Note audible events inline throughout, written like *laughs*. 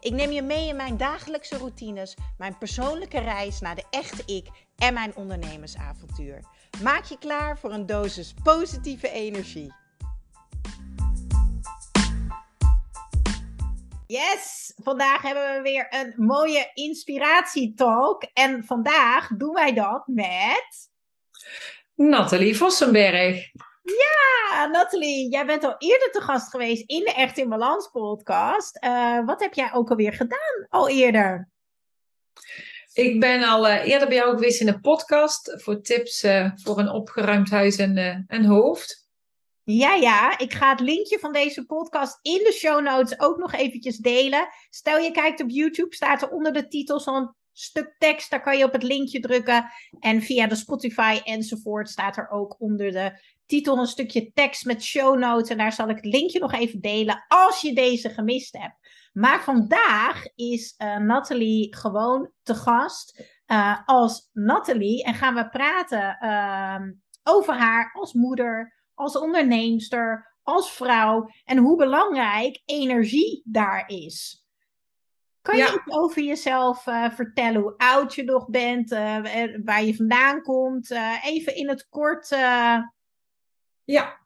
Ik neem je mee in mijn dagelijkse routines, mijn persoonlijke reis naar de echte ik en mijn ondernemersavontuur. Maak je klaar voor een dosis positieve energie. Yes, vandaag hebben we weer een mooie inspiratietalk. En vandaag doen wij dat met. Nathalie Vossenberg. Ja, Nathalie, jij bent al eerder te gast geweest in de Echt in Balans podcast. Uh, wat heb jij ook alweer gedaan al eerder? Ik ben al uh, eerder bij jou geweest in een podcast voor tips uh, voor een opgeruimd huis en, en hoofd. Ja, ja, ik ga het linkje van deze podcast in de show notes ook nog eventjes delen. Stel je kijkt op YouTube, staat er onder de titel zo'n stuk tekst. Daar kan je op het linkje drukken. En via de Spotify enzovoort staat er ook onder de titel een stukje tekst met show notes. En daar zal ik het linkje nog even delen als je deze gemist hebt. Maar vandaag is uh, Nathalie gewoon te gast uh, als Nathalie. En gaan we praten uh, over haar als moeder, als onderneemster, als vrouw. En hoe belangrijk energie daar is. Kan je iets over jezelf uh, vertellen? Hoe oud je nog bent, uh, waar je vandaan komt? Uh, even in het kort. Ja,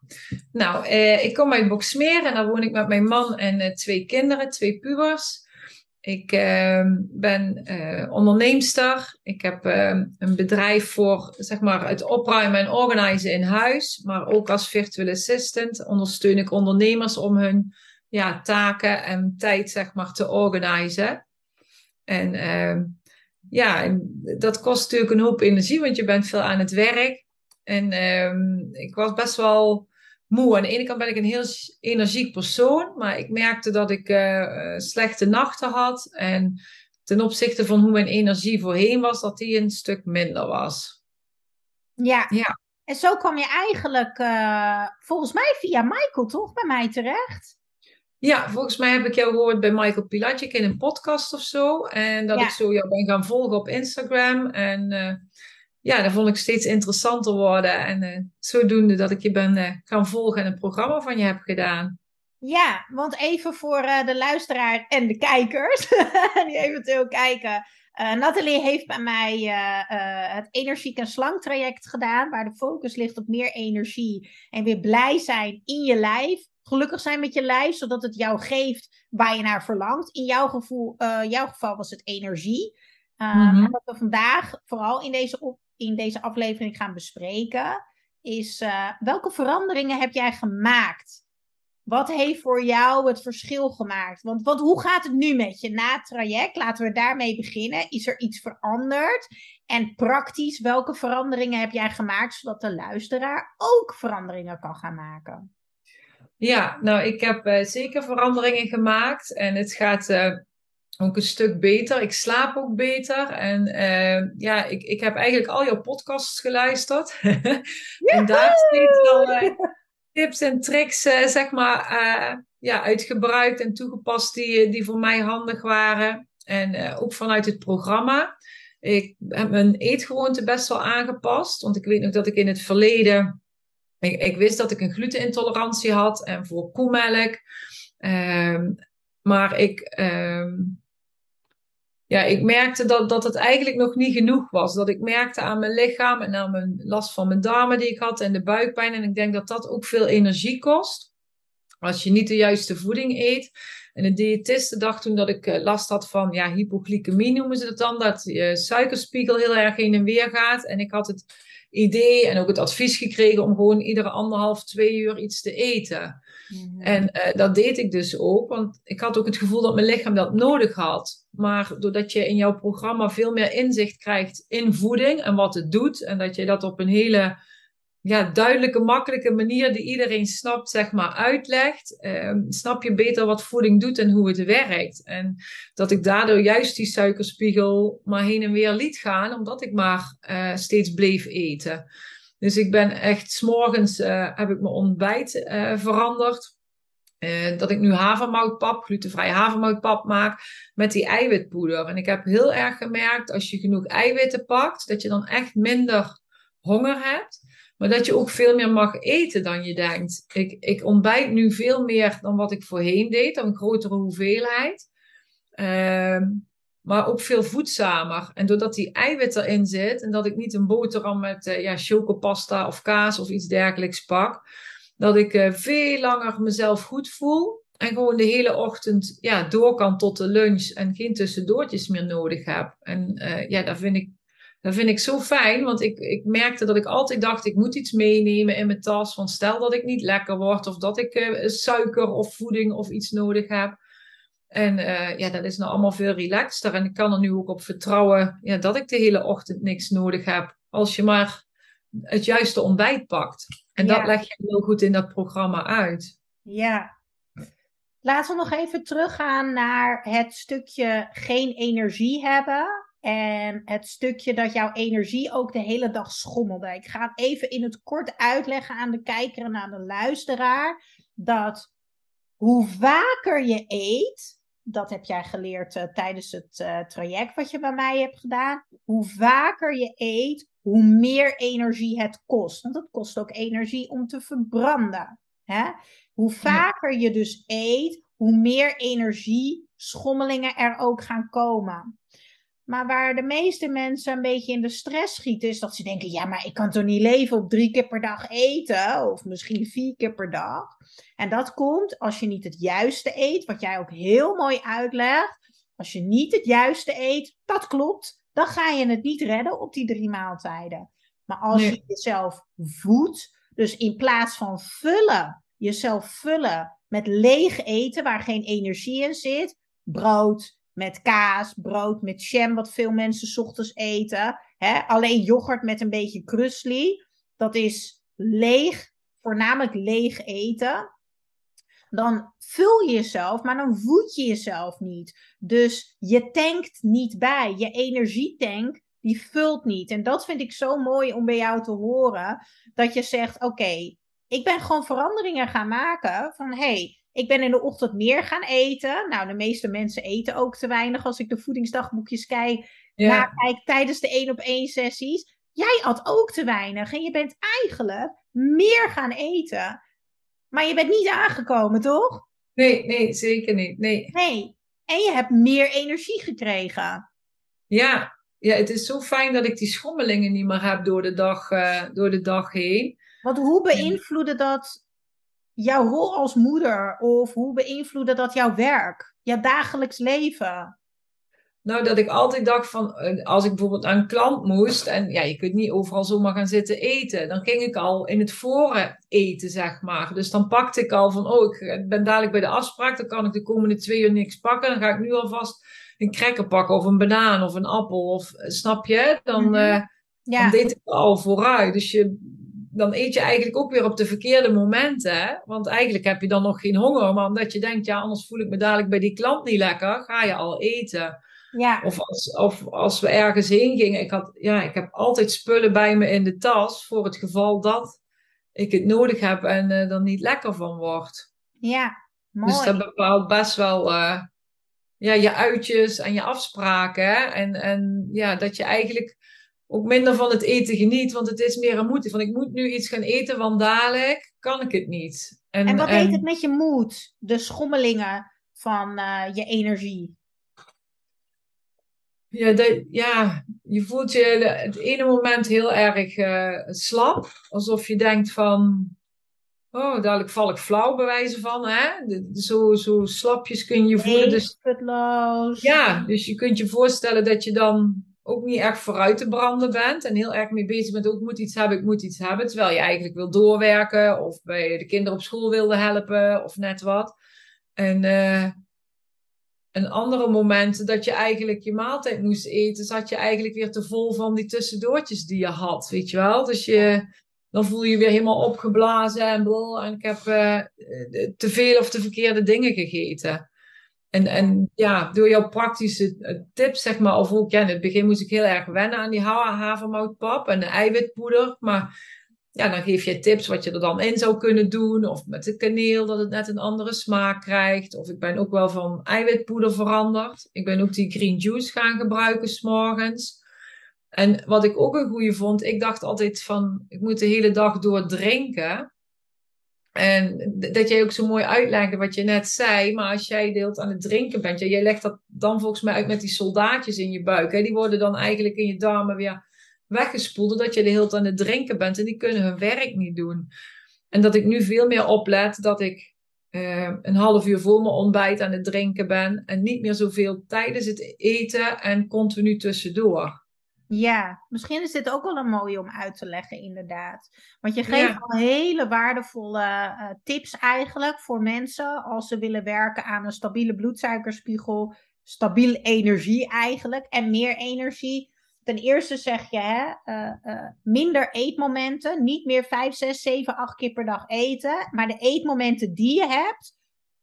nou, ik kom uit Boksmeer en daar woon ik met mijn man en twee kinderen, twee pubers. Ik ehm, ben onderneemster. Ik heb ehm, een bedrijf voor zeg maar, het opruimen en organiseren in huis. Maar ook als virtual assistant ondersteun ik ondernemers om hun ja, taken en tijd zeg maar, te organiseren. En uh, ja, dat kost natuurlijk een hoop energie, want je bent veel aan het werk. En uh, ik was best wel moe. Aan de ene kant ben ik een heel energiek persoon, maar ik merkte dat ik uh, slechte nachten had. En ten opzichte van hoe mijn energie voorheen was, dat die een stuk minder was. Ja. ja. En zo kwam je eigenlijk, uh, volgens mij via Michael, toch, bij mij terecht? Ja, volgens mij heb ik jou gehoord bij Michael Pilatschik in een podcast of zo. En dat ik zo jou ben gaan volgen op Instagram. En uh, ja, dat vond ik steeds interessanter worden. En uh, zodoende dat ik je ben uh, gaan volgen en een programma van je heb gedaan. Ja, want even voor de luisteraar en de kijkers *laughs* die eventueel kijken. Nathalie heeft bij mij het energiek en slank traject gedaan, waar de focus ligt op meer energie en weer blij zijn in je lijf gelukkig zijn met je lijf, zodat het jou geeft waar je naar verlangt. In jouw, gevoel, jouw geval was het energie. Uh, mm Wat we vandaag vooral in deze, op, in deze aflevering gaan bespreken, is uh, welke veranderingen heb jij gemaakt? Wat heeft voor jou het verschil gemaakt? Want, want hoe gaat het nu met je na het traject? Laten we daarmee beginnen. Is er iets veranderd? En praktisch, welke veranderingen heb jij gemaakt zodat de luisteraar ook veranderingen kan gaan maken? Ja, nou, ik heb uh, zeker veranderingen gemaakt en het gaat uh, ook een stuk beter. Ik slaap ook beter en uh, ja, ik, ik heb eigenlijk al jouw podcasts geluisterd. *laughs* en daar steeds al tips en tricks, zeg maar, ja, uitgebruikt en toegepast die, die voor mij handig waren. En ook vanuit het programma. Ik heb mijn eetgewoonte best wel aangepast, want ik weet nog dat ik in het verleden ik, ik, wist dat ik een glutenintolerantie had en voor koemelk. Um, maar ik, um, ja, ik merkte dat, dat het eigenlijk nog niet genoeg was. Dat ik merkte aan mijn lichaam en aan mijn last van mijn darmen die ik had en de buikpijn. En ik denk dat dat ook veel energie kost. Als je niet de juiste voeding eet. En de diëtiste dacht toen dat ik eh, last had van ja, hypoglycemie noemen ze dat dan. Dat je suikerspiegel heel erg heen en weer gaat. En ik had het idee en ook het advies gekregen om gewoon iedere anderhalf, twee uur iets te eten. Mhm. En uh, dat deed ik dus ook, want ik had ook het gevoel dat mijn lichaam dat nodig had. Maar doordat je in jouw programma veel meer inzicht krijgt in voeding en wat het doet, en dat je dat op een hele ja, duidelijke, makkelijke manier die iedereen snapt, zeg maar, uitlegt, ehm, snap je beter wat voeding doet en hoe het werkt. En dat ik daardoor juist die suikerspiegel maar heen en weer liet gaan, omdat ik maar uh, steeds bleef eten. Dus ik ben echt, s'morgens uh, heb ik mijn ontbijt veranderd. dat ik nu havermoutpap, glutenvrij havermoutpap maak met die eiwitpoeder. En ik heb heel erg gemerkt, als je genoeg eiwitten pakt, dat je dan echt minder honger hebt. Maar dat je ook veel meer mag eten dan je denkt. Ik, ik ontbijt nu veel meer dan wat ik voorheen deed, een grotere hoeveelheid. Ehm, maar ook veel voedzamer. En doordat die eiwit erin zit en dat ik niet een boterham met uh, ja, chocopasta of kaas of iets dergelijks pak, dat ik uh, veel langer mezelf goed voel. En gewoon de hele ochtend ja, door kan tot de lunch en geen tussendoortjes meer nodig heb. En uh, ja, daar vind ik dat vind ik zo fijn, want ik, ik merkte dat ik altijd dacht, ik moet iets meenemen in mijn tas. Want stel dat ik niet lekker word of dat ik uh, suiker of voeding of iets nodig heb. En ja, dat is nou allemaal veel relaxter. En ik kan er nu ook op vertrouwen ja, dat ik de hele ochtend niks nodig heb. Als je maar het juiste ontbijt pakt. En dat leg je heel goed in dat programma uit. Ja. Laten we nog even teruggaan naar het stukje geen energie hebben. En het stukje dat jouw energie ook de hele dag schommelde. Ik ga het even in het kort uitleggen aan de kijker en aan de luisteraar. Dat hoe vaker je eet, dat heb jij geleerd uh, tijdens het uh, traject wat je bij mij hebt gedaan. Hoe vaker je eet, hoe meer energie het kost. Want het kost ook energie om te verbranden. Hè? Hoe vaker je dus eet, hoe meer energie schommelingen er ook gaan komen. Maar waar de meeste mensen een beetje in de stress schieten, is dat ze denken: ja, maar ik kan toch niet leven op drie keer per dag eten, of misschien vier keer per dag. En dat komt als je niet het juiste eet, wat jij ook heel mooi uitlegt. Als je niet het juiste eet, dat klopt, dan ga je het niet redden op die drie maaltijden. Maar als je jezelf voedt, dus in plaats van vullen, jezelf vullen met leeg eten waar geen energie in zit, brood, met kaas, brood met jam, wat veel mensen ochtends eten. Hè? Alleen yoghurt met een beetje krusli. Dat is leeg, voornamelijk leeg eten. Dan vul je jezelf, maar dan voed je jezelf niet. Dus je tankt niet bij. Je energietank, die vult niet. En dat vind ik zo mooi om bij jou te horen. Dat je zegt, oké, ik ben gewoon veranderingen gaan maken. Van, hey, ik ben in de ochtend meer gaan eten. Nou, de meeste mensen eten ook te weinig als ik de voedingsdagboekjes kijk. Ja. kijk tijdens de één op één sessies. Jij at ook te weinig en je bent eigenlijk meer gaan eten. Maar je bent niet aangekomen, toch? Nee, nee, zeker niet. Nee. nee. En je hebt meer energie gekregen. Ja, ja, het is zo fijn dat ik die schommelingen niet meer heb door de dag, uh, door de dag heen. Want hoe beïnvloedde dat jouw rol als moeder? Of hoe beïnvloedde dat jouw werk, jouw dagelijks leven? Nou, dat ik altijd dacht van, eh, als ik bijvoorbeeld aan een klant moest, en ja, je kunt niet overal zomaar gaan zitten eten, dan ging ik al in het voren eten, zeg maar. Dus dan pakte ik al van, oh, ik ben dadelijk bij de afspraak, dan kan ik de komende twee uur niks pakken, dan ga ik nu alvast een cracker pakken, of een banaan, of een appel, of eh, snap je? Dan, mm -hmm. ja. dan deed ik al vooruit. Dus je, dan eet je eigenlijk ook weer op de verkeerde momenten. Want eigenlijk heb je dan nog geen honger. Maar omdat je denkt, ja, anders voel ik me dadelijk bij die klant niet lekker, ga je al eten. Ja. Of, als, of als we ergens heen gingen. Ik, had, ja, ik heb altijd spullen bij me in de tas. Voor het geval dat ik het nodig heb en uh, er niet lekker van word. Ja, mooi. Dus dat bepaalt best wel uh, ja, je uitjes en je afspraken. En, en ja, dat je eigenlijk ook minder van het eten geniet, want het is meer een moed. Van ik moet nu iets gaan eten, want dadelijk kan ik het niet. En, en wat deed het met je moed? De schommelingen van uh, je energie? Ja, ja, je voelt je het ene moment heel erg uh, slap. Alsof je denkt van, oh, dadelijk val ik flauw bij wijze van. Hè? De, zo, zo slapjes kun je voelen. Dus, ja, dus je kunt je voorstellen dat je dan ook niet erg vooruit te branden bent en heel erg mee bezig bent, ook moet iets hebben, ik moet iets hebben, terwijl je eigenlijk wil doorwerken of bij de kinderen op school wilde helpen of net wat. En uh, een andere moment dat je eigenlijk je maaltijd moest eten, zat je eigenlijk weer te vol van die tussendoortjes die je had, weet je wel. Dus je, dan voel je je weer helemaal opgeblazen en. En ik heb uh, te veel of te verkeerde dingen gegeten. En, en ja, door jouw praktische eh, tips, zeg maar, of ook ja, in het begin moest ik heel erg wennen aan die havermoutpap en de eiwitpoeder. Maar ja, dan geef je tips wat je er dan in zou kunnen doen. Of met de kaneel, dat het net een andere smaak krijgt. Of ik ben ook wel van eiwitpoeder veranderd. Ik ben ook die green juice gaan gebruiken s'morgens. En wat ik ook een goede vond, ik dacht altijd van, ik moet de hele dag door drinken. En dat jij ook zo mooi uitlegde wat je net zei. Maar als jij deelt aan het drinken bent, jij legt dat dan volgens mij uit met die soldaatjes in je buik. Hè? Die worden dan eigenlijk in je darmen weer weggespoeld. Doordat je de hele tijd aan het drinken bent. En die kunnen hun werk niet doen. En dat ik nu veel meer oplet dat ik uh, een half uur voor mijn ontbijt aan het drinken ben. En niet meer zoveel tijdens het eten en continu tussendoor. Ja, misschien is dit ook wel een mooie om uit te leggen, inderdaad. Want je geeft al hele waardevolle uh, tips eigenlijk voor mensen als ze willen werken aan een stabiele bloedsuikerspiegel, stabiele energie eigenlijk en meer energie. Ten eerste zeg je hè, uh, uh, minder eetmomenten, niet meer 5, 6, 7, 8 keer per dag eten, maar de eetmomenten die je hebt,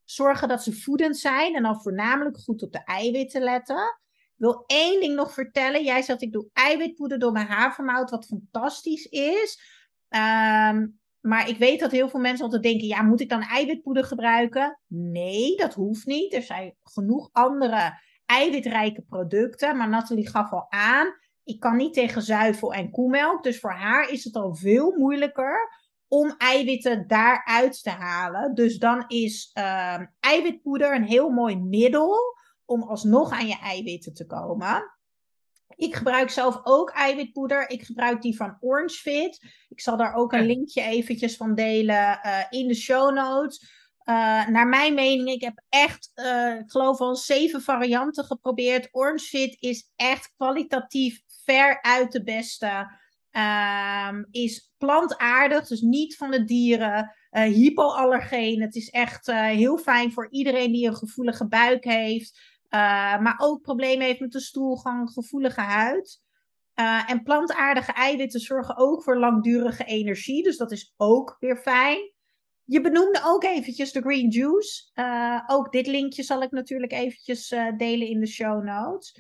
zorgen dat ze voedend zijn en dan voornamelijk goed op de eiwitten letten wil één ding nog vertellen. Jij zegt, ik doe eiwitpoeder door mijn havermout, wat fantastisch is. Ehm, maar ik weet dat heel veel mensen altijd denken, ja, moet ik dan eiwitpoeder gebruiken? Nee, dat hoeft niet. Er zijn genoeg andere eiwitrijke producten. Maar Nathalie gaf al aan, ik kan niet tegen zuivel en koemelk. Dus voor haar is het al veel moeilijker om eiwitten daaruit te halen. Dus dan is uh, eiwitpoeder een heel mooi middel om alsnog aan je eiwitten te komen. Ik gebruik zelf ook eiwitpoeder. Ik gebruik die van Orange Fit. Ik zal daar ook een linkje eventjes van delen uh, in de show notes. Uh, naar mijn mening, ik heb echt, uh, ik geloof al zeven varianten geprobeerd. Orange Fit is echt kwalitatief ver uit de beste. Um, is plantaardig, dus niet van de dieren. Hypoallergeen. Het is echt heel fijn voor iedereen die een gevoelige buik heeft. Uh, maar ook problemen heeft met de stoelgang, gevoelige huid. Uh, en plantaardige eiwitten zorgen ook voor langdurige energie. Dus dat is ook weer fijn. Je benoemde ook eventjes de green juice. Uh, ook dit linkje zal ik natuurlijk eventjes delen in de show notes.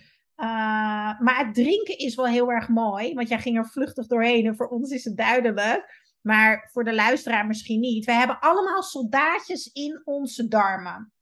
maar het drinken is wel heel erg mooi. Want jij ging er vluchtig doorheen en voor ons is het duidelijk. Maar voor de luisteraar misschien niet. We hebben allemaal soldaatjes in onze darmen.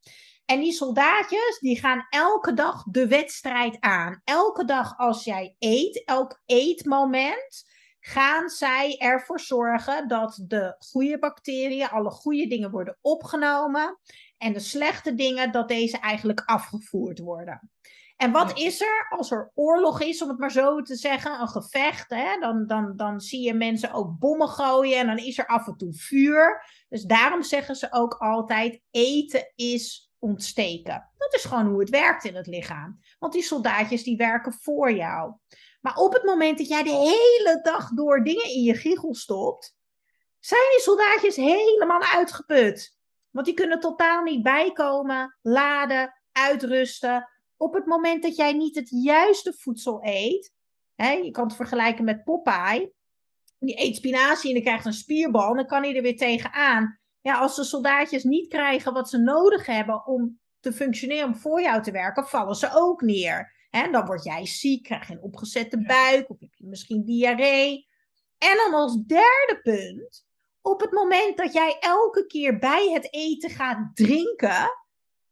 En die soldaatjes, die gaan elke dag de wedstrijd aan. Elke dag als jij eet, elk eetmoment, gaan zij ervoor zorgen dat de goede bacteriën, alle goede dingen worden opgenomen. En de slechte dingen, dat deze eigenlijk afgevoerd worden. En wat is er als er oorlog is, om het maar zo te zeggen, een gevecht? Hè? Dan, dan, dan zie je mensen ook bommen gooien en dan is er af en toe vuur. Dus daarom zeggen ze ook altijd: eten is ontsteken. Dat is gewoon hoe het werkt in het lichaam. Want die soldaatjes die werken voor jou. Maar op het moment dat jij de hele dag door dingen in je giegel stopt, zijn die soldaatjes helemaal uitgeput. Want die kunnen totaal niet bijkomen, laden, uitrusten. Op het moment dat jij niet het juiste voedsel eet, hè, je kan het vergelijken met Popeye, die eet spinazie en die krijgt een spierbal, dan kan hij er weer tegenaan ja, als de soldaatjes niet krijgen wat ze nodig hebben om te functioneren, om voor jou te werken, vallen ze ook neer. En dan word jij ziek, krijg je een opgezette buik, of heb je misschien diarree. En dan als derde punt, op het moment dat jij elke keer bij het eten gaat drinken,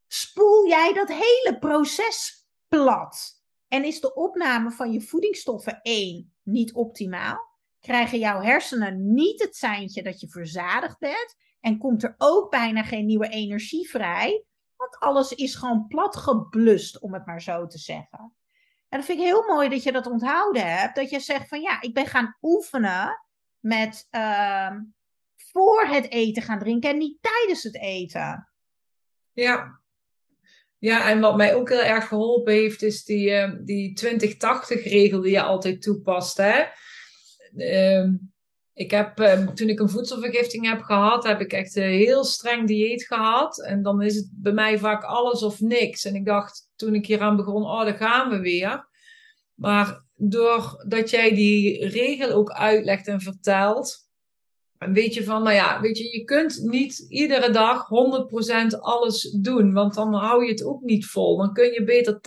spoel jij dat hele proces plat. En is de opname van je voedingsstoffen één niet optimaal, krijgen jouw hersenen niet het seintje dat je verzadigd bent en komt er ook bijna geen nieuwe energie vrij. Want alles is gewoon plat geblust, om het maar zo te zeggen. En dat vind ik heel mooi dat je dat onthouden hebt. Dat je zegt van ja, ik ben gaan oefenen met uh, voor het eten gaan drinken en niet tijdens het eten. Ja. Ja, en wat mij ook heel erg geholpen heeft, is die, uh, die 20-80-regel die je altijd toepast. Hè? Uh, ik heb, ehm, toen ik een voedselvergifting heb gehad, heb ik echt een heel streng dieet gehad. En dan is het bij mij vaak alles of niks. En ik dacht, toen ik hier aan begon, oh, daar gaan we weer. Maar doordat jij die regel ook uitlegt en vertelt, weet je van, nou ja, weet je, je kunt niet iedere dag 100% alles doen, want dan hou je het ook niet vol. Dan kun je beter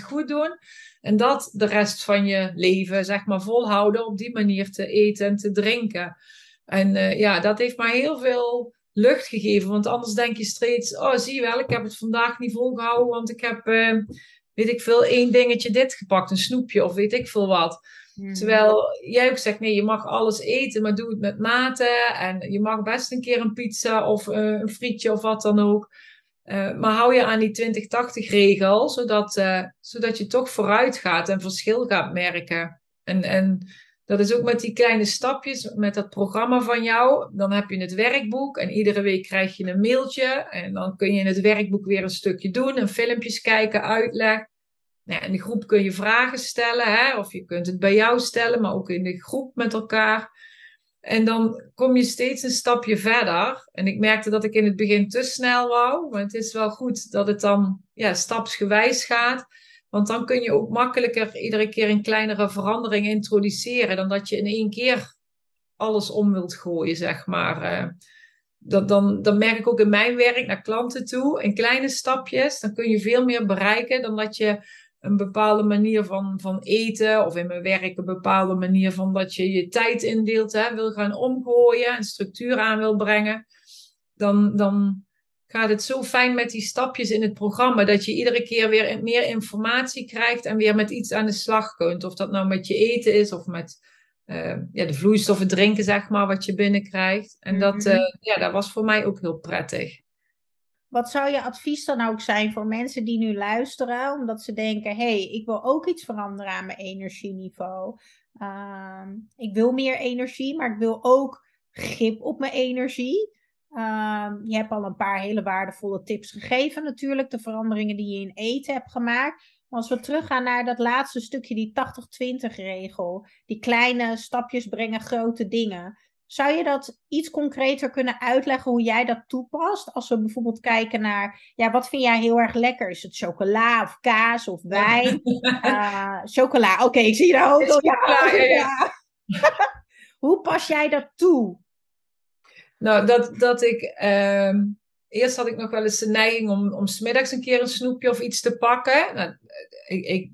80% goed doen en dat de rest van je leven, zeg maar, volhouden op die manier te eten en te drinken. En uh, ja, dat heeft mij heel veel lucht gegeven, want anders denk je steeds, oh zie je wel, ik heb het vandaag niet volgehouden, want ik heb, uh, weet ik veel, één dingetje dit gepakt, een snoepje of weet ik veel wat. Hmm. Terwijl jij ook zegt, nee, je mag alles eten, maar doe het met mate. En je mag best een keer een pizza of uh, een frietje of wat dan ook. Uh, maar hou je aan die 20-80 regel, zodat, uh, zodat je toch vooruit gaat en verschil gaat merken. En, en dat is ook met die kleine stapjes, met dat programma van jou. Dan heb je het werkboek en iedere week krijg je een mailtje. En dan kun je in het werkboek weer een stukje doen, en filmpjes kijken, uitleg. Nou, in de groep kun je vragen stellen, hè? of je kunt het bij jou stellen, maar ook in de groep met elkaar. En dan kom je steeds een stapje verder. En ik merkte dat ik in het begin te snel wou, maar het is wel goed dat het dan ja, stapsgewijs gaat. Want dan kun je ook makkelijker iedere keer een kleinere verandering introduceren dan dat je in één keer alles om wilt gooien, zeg maar. Eh, dat, dan, dan merk ik ook in mijn werk naar klanten toe, in kleine stapjes, dan kun je veel meer bereiken dan dat je een bepaalde manier van, van eten of in mijn werk een bepaalde manier van dat je je tijd indeelt, hè, wil gaan omgooien en structuur aan wil brengen, dan, dan gaat het zo fijn met die stapjes in het programma dat je iedere keer weer meer informatie krijgt en weer met iets aan de slag kunt. Of dat nou met je eten is of met uh, ja, de vloeistoffen drinken, zeg maar, wat je binnenkrijgt. En dat, uh, ja, dat was voor mij ook heel prettig. Wat zou je advies dan ook zijn voor mensen die nu luisteren, omdat ze denken: hé, hey, ik wil ook iets veranderen aan mijn energieniveau. Uh, ik wil meer energie, maar ik wil ook grip op mijn energie. Uh, je hebt al een paar hele waardevolle tips gegeven, natuurlijk, de veranderingen die je in eten hebt gemaakt. Maar als we teruggaan naar dat laatste stukje, die 80-20 regel, die kleine stapjes brengen grote dingen. Zou je dat iets concreter kunnen uitleggen hoe jij dat toepast? Als we bijvoorbeeld kijken naar, ja, wat vind jij heel erg lekker? Is het chocola of kaas of wijn? uh, *laughs* chocola, oké, ik zie je ook. Ja, ja, ja. *laughs* hoe pas jij dat toe? Nou, dat, dat ik. Uh, eerst had ik nog wel eens de neiging om, om smiddags een keer een snoepje of iets te pakken. Nou, ik, ik,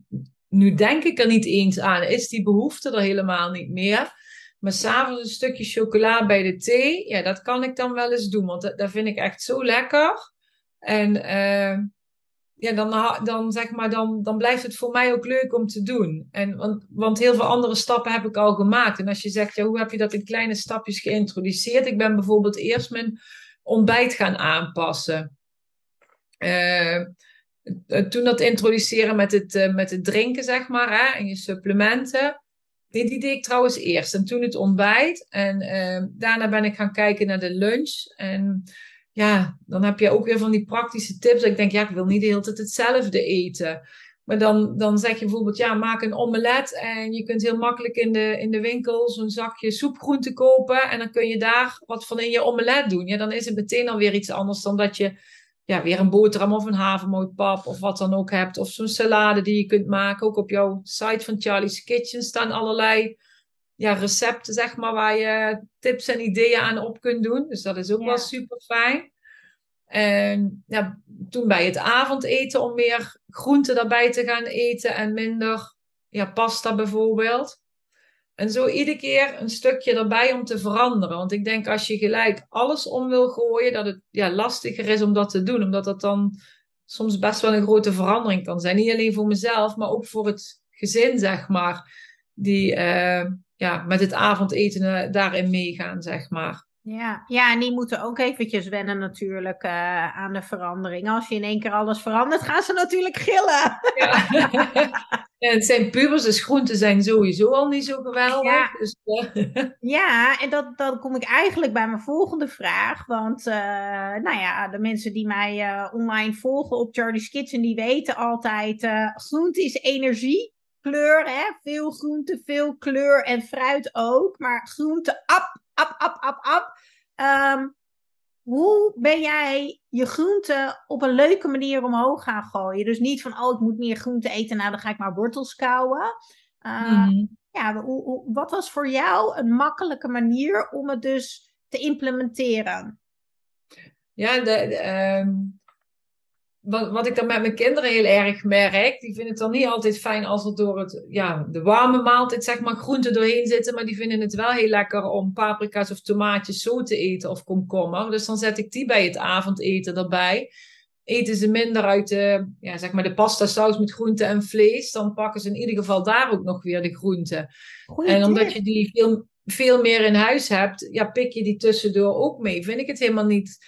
nu denk ik er niet eens aan. Is die behoefte er helemaal niet meer? Maar s'avonds een stukje chocola bij de thee, ja, dat kan ik dan wel eens doen. Want dat, vind ik echt zo lekker. En uh, ja, dan, dan, zeg maar, dan, dan blijft het voor mij ook leuk om te doen. En, want, want heel veel andere stappen heb ik al gemaakt. En als je zegt, ja, hoe heb je dat in kleine stapjes geïntroduceerd? Ik ben bijvoorbeeld eerst mijn ontbijt gaan aanpassen. Uh, toen dat introduceren met het, uh, met het drinken, zeg maar, hè, en je supplementen. Die, die deed ik trouwens eerst. En toen het ontbijt. En uh, daarna ben ik gaan kijken naar de lunch. En ja, dan heb je ook weer van die praktische tips. Ik denk, ja, ik wil niet de hele tijd hetzelfde eten. Maar dan, dan zeg je bijvoorbeeld, ja, maak een omelet. En je kunt heel makkelijk in de, in de winkel zo'n zakje soepgroente kopen. En dan kun je daar wat van in je omelet doen. Ja, dan is het meteen alweer iets anders dan dat je ja, weer een boterham of een havermoutpap of wat dan ook hebt. Of zo'n salade die je kunt maken. Ook op jouw site van Charlie's Kitchen staan allerlei ja, recepten, zeg maar, waar je tips en ideeën aan op kunt doen. Dus dat is ook wel super fijn. En ja, toen bij het avondeten om meer groenten daarbij te gaan eten en minder ja, pasta bijvoorbeeld. En zo iedere keer een stukje erbij om te veranderen. Want ik denk als je gelijk alles om wil gooien, dat het ja, lastiger is om dat te doen. Omdat dat dan soms best wel een grote verandering kan zijn. Niet alleen voor mezelf, maar ook voor het gezin, zeg maar. Die, uh, ja, met het avondeten eh, daarin meegaan, zeg maar. Ja, ja, en die moeten ook eventjes wennen natuurlijk uh, aan de verandering. Als je in één keer alles verandert, gaan ze natuurlijk gillen. Ja, *laughs* en het zijn pubers, dus groenten zijn sowieso al niet zo geweldig. Ja, dus, uh... *laughs* ja en dat, dan kom ik eigenlijk bij mijn volgende vraag. Want uh, nou ja, de mensen die mij online volgen op Charlie's Kitchen, die weten altijd, groente is energie kleur, hè? veel groente, veel kleur en fruit ook. Maar groente, ap, ap, ap, ap, ap. Um, hoe ben jij je groente op een leuke manier omhoog gaan gooien? Dus niet van, oh, ik moet meer groente eten, nou dan ga ik maar wortels kouwen. Uh, ja, hoe, hoe, wat was voor jou een makkelijke manier om het dus te implementeren? Ja, de, ehm, wat, wat ik dan met mijn kinderen heel erg merk, die vinden het dan niet altijd fijn als er door het, ja, de warme maaltijd zeg maar groenten doorheen zitten, maar die vinden het wel heel lekker om paprika's of tomaatjes zo te eten of komkommer. Dus dan zet ik die bij het avondeten erbij. Eten ze minder uit de, ja, zeg maar de pasta saus met groenten en vlees, dan pakken ze in ieder geval daar ook nog weer de groenten. en omdat je die veel, veel meer in huis hebt, ja, pik je die tussendoor ook mee. Vind ik het helemaal niet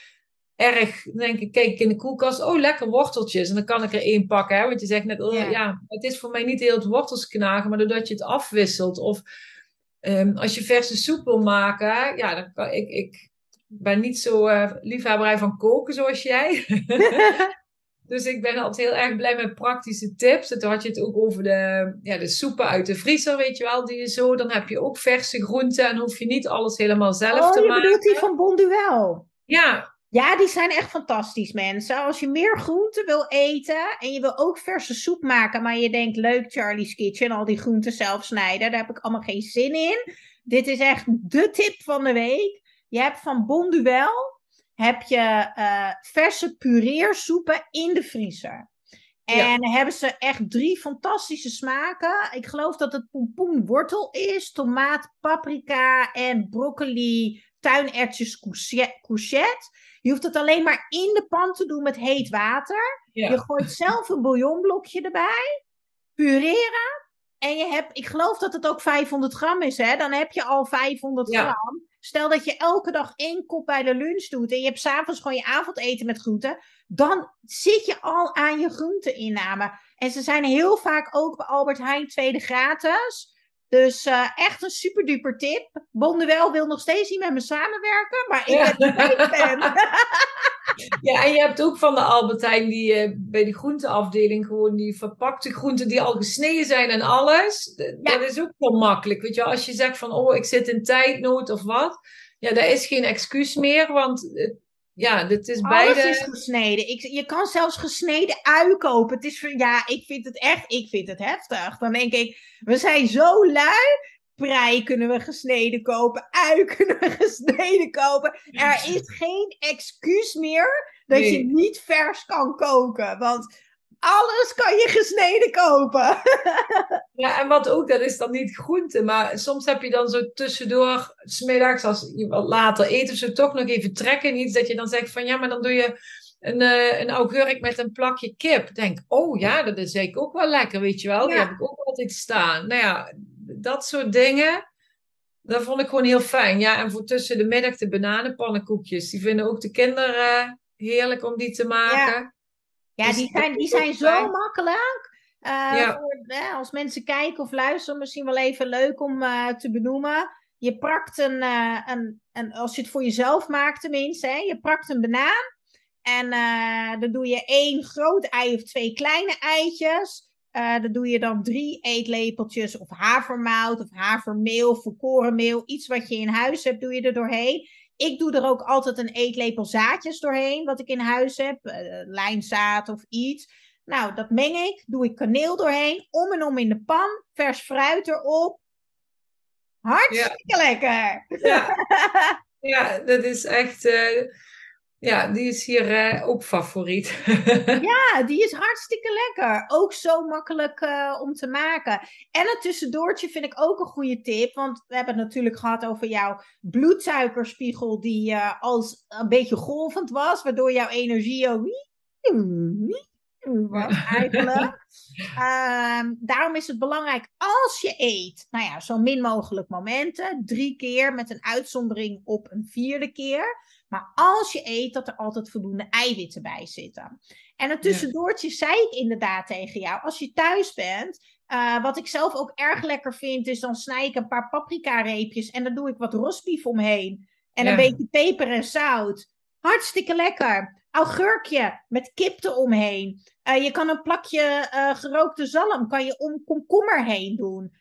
erg, denk ik, kijk ik in de koelkast, oh lekker worteltjes. En dan kan ik er één pakken, hè? want je zegt net, oh, ja. het is voor mij niet heel het wortels knagen, maar doordat je het afwisselt. Of um, als je verse soep wil maken, ja, dan kan ik, ik ben niet zo uh, liefhebberij van koken zoals jij. *laughs* dus ik ben altijd heel erg blij met praktische tips. En toen had je het ook over de, ja, de soepen uit de vriezer, weet je wel, die je zo, dan heb je ook verse groenten en hoef je niet alles helemaal zelf oh, te maken. Oh, je bedoelt die van Bonduel? Ja, ja, die zijn echt fantastisch, mensen. Als je meer groenten wil eten en je wil ook verse soep maken, maar je denkt leuk Charlie's Kitchen, al die groenten zelf snijden, daar heb ik allemaal geen zin in. Dit is echt de tip van de week. Je hebt van Bonduel heb je uh, verse pureersoepen in de vriezer. En hebben ze echt drie fantastische smaken. Ik geloof dat het pompoenwortel is, tomaat, paprika en broccoli, tuinertjes, courgette. Je hoeft het alleen maar in de pan te doen met heet water. Je gooit zelf een bouillonblokje erbij. Pureren. En je hebt, ik geloof dat het ook 500 gram is, hè? Dan heb je al 500 gram. Stel dat je elke dag één kop bij de lunch doet en je hebt s'avonds gewoon je avondeten met groenten. Dan zit je al aan je groenteinname. En ze zijn heel vaak ook bij Albert Heijn tweede gratis. Dus uh, echt een super duper tip. Bonduel wil nog steeds niet met me samenwerken, maar ik ja. ben een fan. *laughs* *laughs* ja, en je hebt ook van de Albertijn die uh, bij de groenteafdeling gewoon die verpakte groenten die al gesneden zijn en alles. Ja. Dat is ook wel makkelijk. Weet je, als je zegt van oh, ik zit in tijdnood of wat. Ja, daar is geen excuus meer, want ja, dit is beide... Alles is gesneden. Ik, je kan zelfs gesneden ui kopen. Het is, ja, ik vind het echt, ik vind het heftig. Dan denk ik, we zijn zo lui. Prei kunnen we gesneden kopen. Ui *laughs* kunnen we gesneden kopen. Er is *laughs* geen excuus meer dat je niet vers kan koken. Want alles kan je gesneden kopen. *laughs* ja, en wat ook, dat is dan niet groente. Maar soms heb je dan zo tussendoor, smiddags, als je wat later eet of zo, toch nog even trekken. Iets dat je dan zegt van ja, maar dan doe je een, uh, een augurk met een plakje kip. Denk, oh ja, dat is zeker ook wel lekker, weet je wel. Die heb ik ook altijd staan. Nou ja, dat soort dingen. Dat vond ik gewoon heel fijn. Ja, en voor tussen de middag de bananenpannenkoekjes. Die vinden ook de kinderen heerlijk om die te maken. Ja, dus die zijn, die zijn zo makkelijk. Uh, voor, als mensen kijken of luisteren, misschien wel even leuk om uh, te benoemen. Je prakt een, uh, een, een, als je het voor jezelf maakt tenminste, hè, je prakt een banaan. En dan doe je één groot ei of twee kleine eitjes. dan doe je dan drie eetlepeltjes of havermout of havermeel, volkorenmeel. Iets wat je in huis hebt, doe je er doorheen. Ik doe er ook altijd een eetlepel zaadjes doorheen, wat ik in huis heb. Uh, lijnzaad of iets. Nou, dat meng ik. Doe ik kaneel doorheen. Om en om in de pan. Vers fruit erop. Hartstikke lekker. Ja. *laughs* ja, dat is echt... Uh, ja, die is hier uh, ook favoriet. *laughs* ja, die is hartstikke lekker. Ook zo makkelijk uh, om te maken. En een tussendoortje vind ik ook een goede tip. Want we hebben het natuurlijk gehad over jouw bloedsuikerspiegel, die uh, als een beetje golvend was, waardoor jouw energie ook was eigenlijk. um, *laughs* daarom is het belangrijk als je eet, nou ja, zo min mogelijk momenten, drie keer met een uitzondering op een vierde keer. Maar als je eet, dat er altijd voldoende eiwitten bij zitten. En een tussendoortje zei ik inderdaad tegen jou. Als je thuis bent, uh, wat ik zelf ook erg lekker vind, is dan snij ik een paar paprika-reepjes en dan doe ik wat rosbief omheen. En een beetje peper en zout. Hartstikke lekker. Augurkje met kip eromheen. Uh, je kan een plakje uh, gerookte zalm kan je om komkommer heen doen.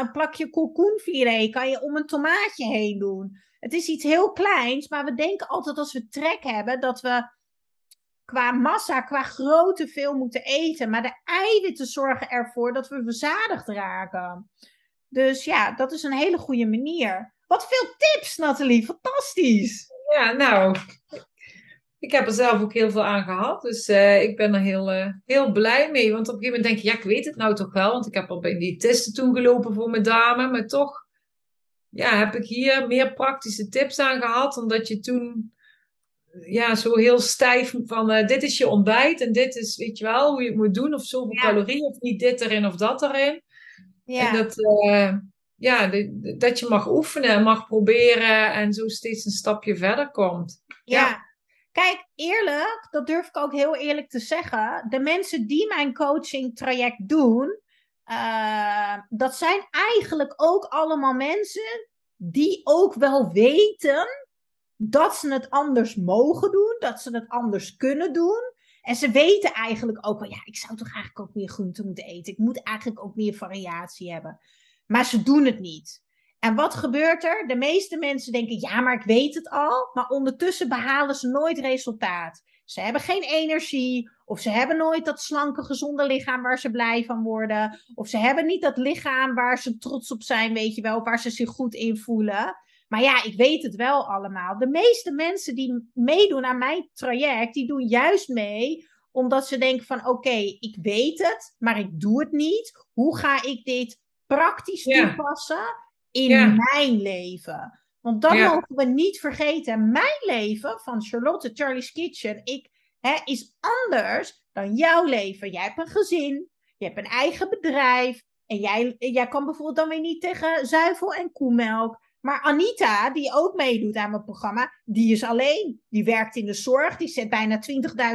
een plakje kalkoenfilet kan je om een tomaatje heen doen. Het is iets heel kleins, maar we denken altijd als we trek hebben dat we qua massa, qua grootte veel moeten eten. Maar de eiwitten zorgen ervoor dat we verzadigd raken. Dus ja, dat is een hele goede manier. Wat veel tips, Nathalie. Fantastisch. Ja, nou, ik heb er zelf ook heel veel aan gehad. Dus uh, ik ben er heel, uh, heel blij mee. Want op een gegeven moment denk je, ja, ik weet het nou toch wel. Want ik heb al bij die testen toen gelopen voor mijn dame. Maar toch ja, heb ik hier meer praktische tips aan gehad. Omdat je toen ja, zo heel stijf van uh, dit is je ontbijt. En dit is, weet je wel, hoe je het moet doen. Of zoveel ja. calorieën. Of niet dit erin of dat erin. Ja. En dat, ja, de, dat je mag oefenen en mag proberen. En zo steeds een stapje verder komt. ja. Kijk, eerlijk, dat durf ik ook heel eerlijk te zeggen. De mensen die mijn coaching traject doen, uh, dat zijn eigenlijk ook allemaal mensen die ook wel weten dat ze het anders mogen doen, dat ze het anders kunnen doen. En ze weten eigenlijk ook wel, ja, ik zou toch eigenlijk ook meer groente moeten eten. Ik moet eigenlijk ook meer variatie hebben. Maar ze doen het niet. En wat gebeurt er? De meeste mensen denken, ja, maar ik weet het al. Maar ondertussen behalen ze nooit resultaat. Ze hebben geen energie. Of ze hebben nooit dat slanke, gezonde lichaam waar ze blij van worden. Of ze hebben niet dat lichaam waar ze trots op zijn, weet je wel. Waar ze zich goed in voelen. Maar ja, ik weet het wel allemaal. De meeste mensen die meedoen aan mijn traject, die doen juist mee omdat ze denken van oké, ik weet het, maar ik doe het niet. Hoe ga ik dit praktisch toepassen? in mijn leven. Want dat mogen we niet vergeten. Mijn leven van Charlotte Charlie's Kitchen ik, hè, is anders dan jouw leven. Jij hebt een gezin, je hebt een eigen bedrijf. En jij, jij kan bijvoorbeeld dan weer niet tegen zuivel en koemelk. Maar Anita, die ook meedoet aan mijn programma, die is alleen. Die werkt in de zorg, die zet bijna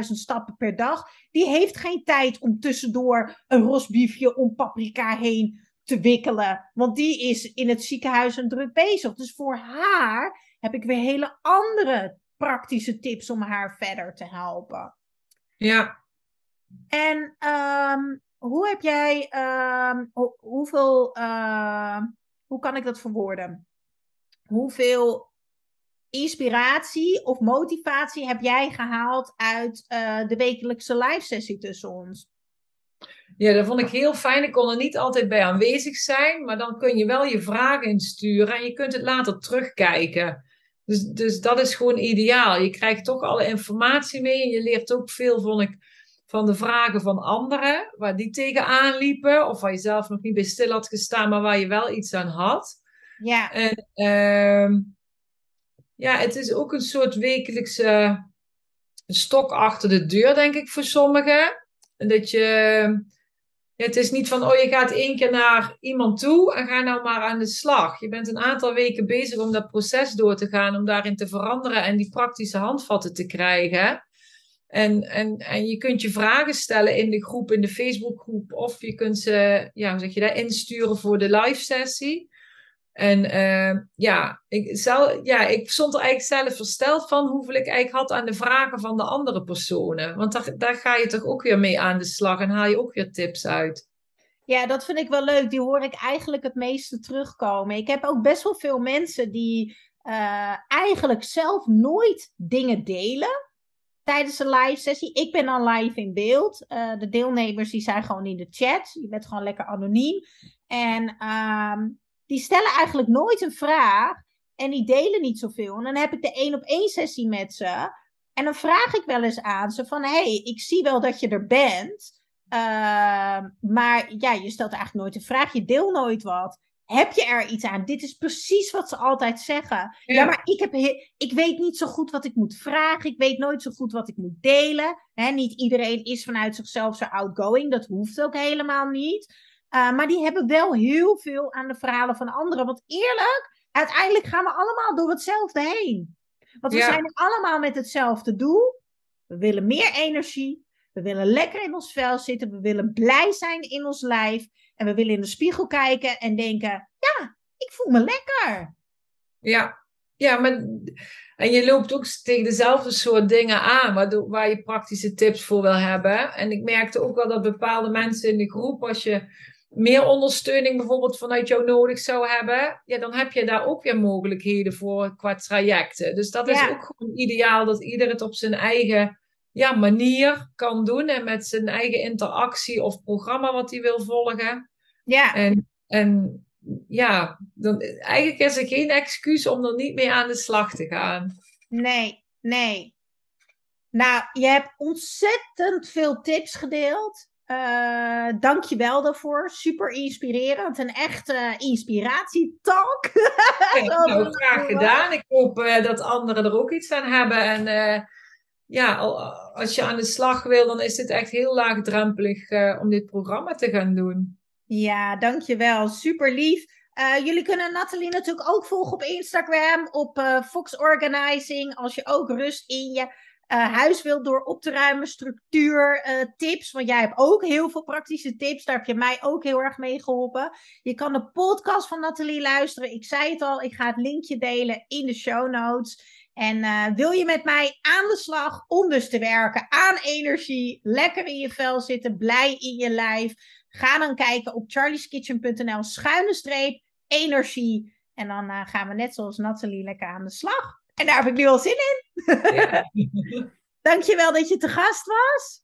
20.000 stappen per dag. Die heeft geen tijd om tussendoor een rosbiefje om paprika heen te wikkelen. Want die is in het ziekenhuis een druk bezig. Dus voor haar heb ik weer hele andere praktische tips om haar verder te helpen. Ja. En um, hoe heb jij, um, hoeveel, uh, hoe kan ik dat verwoorden? Hoeveel inspiratie of motivatie heb jij gehaald uit uh, de wekelijkse live sessie tussen ons? Ja, dat vond ik heel fijn. Ik kon er niet altijd bij aanwezig zijn, maar dan kun je wel je vragen insturen en je kunt het later terugkijken. Dus, dus dat is gewoon ideaal. Je krijgt toch alle informatie mee en je leert ook veel, vond ik, van de vragen van anderen, waar die tegenaan liepen, of waar je zelf nog niet bij stil had gestaan, maar waar je wel iets aan had. Ja. En uh, ja, het is ook een soort wekelijkse stok achter de deur, denk ik, voor sommigen. Dat je het is niet van, oh je gaat één keer naar iemand toe en ga nou maar aan de slag. Je bent een aantal weken bezig om dat proces door te gaan, om daarin te veranderen en die praktische handvatten te krijgen. En, en, en je kunt je vragen stellen in de groep, in de Facebookgroep, of je kunt ze, ja, hoe zeg je dat, insturen voor de live sessie. En uh, ja, ik, zelf, ja, ik stond er eigenlijk zelf versteld van hoeveel ik eigenlijk had aan de vragen van de andere personen. Want daar, daar ga je toch ook weer mee aan de slag en haal je ook weer tips uit. Ja, dat vind ik wel leuk. Die hoor ik eigenlijk het meeste terugkomen. Ik heb ook best wel veel mensen die uh, eigenlijk zelf nooit dingen delen tijdens een live sessie. Ik ben dan live in beeld. Uh, de deelnemers die zijn gewoon in de chat. Je bent gewoon lekker anoniem. En uh, die stellen eigenlijk nooit een vraag en die delen niet zoveel. En dan heb ik de één op één sessie met ze. En dan vraag ik wel eens aan ze van, hey, ik zie wel dat je er bent. Uh, maar ja, je stelt eigenlijk nooit een vraag, je deelt nooit wat. Heb je er iets aan? Dit is precies wat ze altijd zeggen. Ja, maar ik, heb ik weet niet zo goed wat ik moet vragen. Ik weet nooit zo goed wat ik moet delen. niet iedereen is vanuit zichzelf zo outgoing. Dat hoeft ook helemaal niet. Uh, maar die hebben wel heel veel aan de verhalen van anderen. Want eerlijk, uiteindelijk gaan we allemaal door hetzelfde heen. Want we zijn allemaal met hetzelfde doel. We willen meer energie. We willen lekker in ons vel zitten. We willen blij zijn in ons lijf. En we willen in de spiegel kijken en denken: ja, ik voel me lekker. Ja, ja maar. En je loopt ook tegen dezelfde soort dingen aan, waar, waar je praktische tips voor wil hebben. En ik merkte ook wel dat bepaalde mensen in de groep, als je meer ondersteuning bijvoorbeeld vanuit jou nodig zou hebben, ja, dan heb je daar ook weer mogelijkheden voor qua trajecten. Dus dat is ook gewoon ideaal dat ieder het op zijn eigen ja, manier kan doen en met zijn eigen interactie of programma wat hij wil volgen. Ja. En, en ja, dan, eigenlijk is er geen excuus om er niet mee aan de slag te gaan. Nee, nee. Nou, je hebt ontzettend veel tips gedeeld. Uh, Dank je wel daarvoor. Super inspirerend. Een echte inspiratietalk. *laughs* Ja, nou, graag gedaan. Ik hoop uh, dat anderen er ook iets aan hebben. En uh, ja, als je aan de slag wil, dan is dit echt heel laagdrempelig om dit programma te gaan doen. Ja, dankjewel. Super lief. jullie kunnen Nathalie natuurlijk ook volgen op Instagram, op Fox Organizing. Als je ook rust in je uh, huis wilt door op te ruimen, structuur, uh, tips. Want jij hebt ook heel veel praktische tips. Daar heb je mij ook heel erg mee geholpen. Je kan de podcast van Nathalie luisteren. Ik zei het al, ik ga het linkje delen in de show notes. En uh, wil je met mij aan de slag om dus te werken aan energie, lekker in je vel zitten, blij in je lijf? Ga dan kijken op charlieskitchen.nl schuine streep energie. En dan gaan we net zoals Nathalie lekker aan de slag. En daar heb ik nu al zin in. Ja. *laughs* Dankjewel dat je te gast was.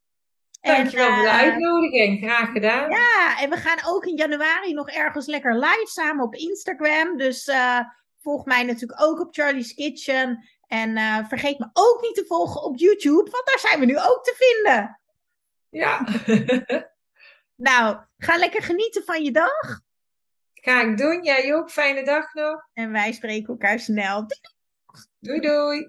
Dankjewel en, voor de eh, uitnodiging. Graag gedaan. Ja, en we gaan ook in januari nog ergens lekker live samen op Instagram. Dus uh, volg mij natuurlijk ook op Charlie's Kitchen. En uh, vergeet me ook niet te volgen op YouTube, want daar zijn we nu ook te vinden. Ja. *laughs* nou, ga lekker genieten van je dag. Ga ik doen. Jij ook. Fijne dag nog. En wij spreken elkaar snel. Doei doei!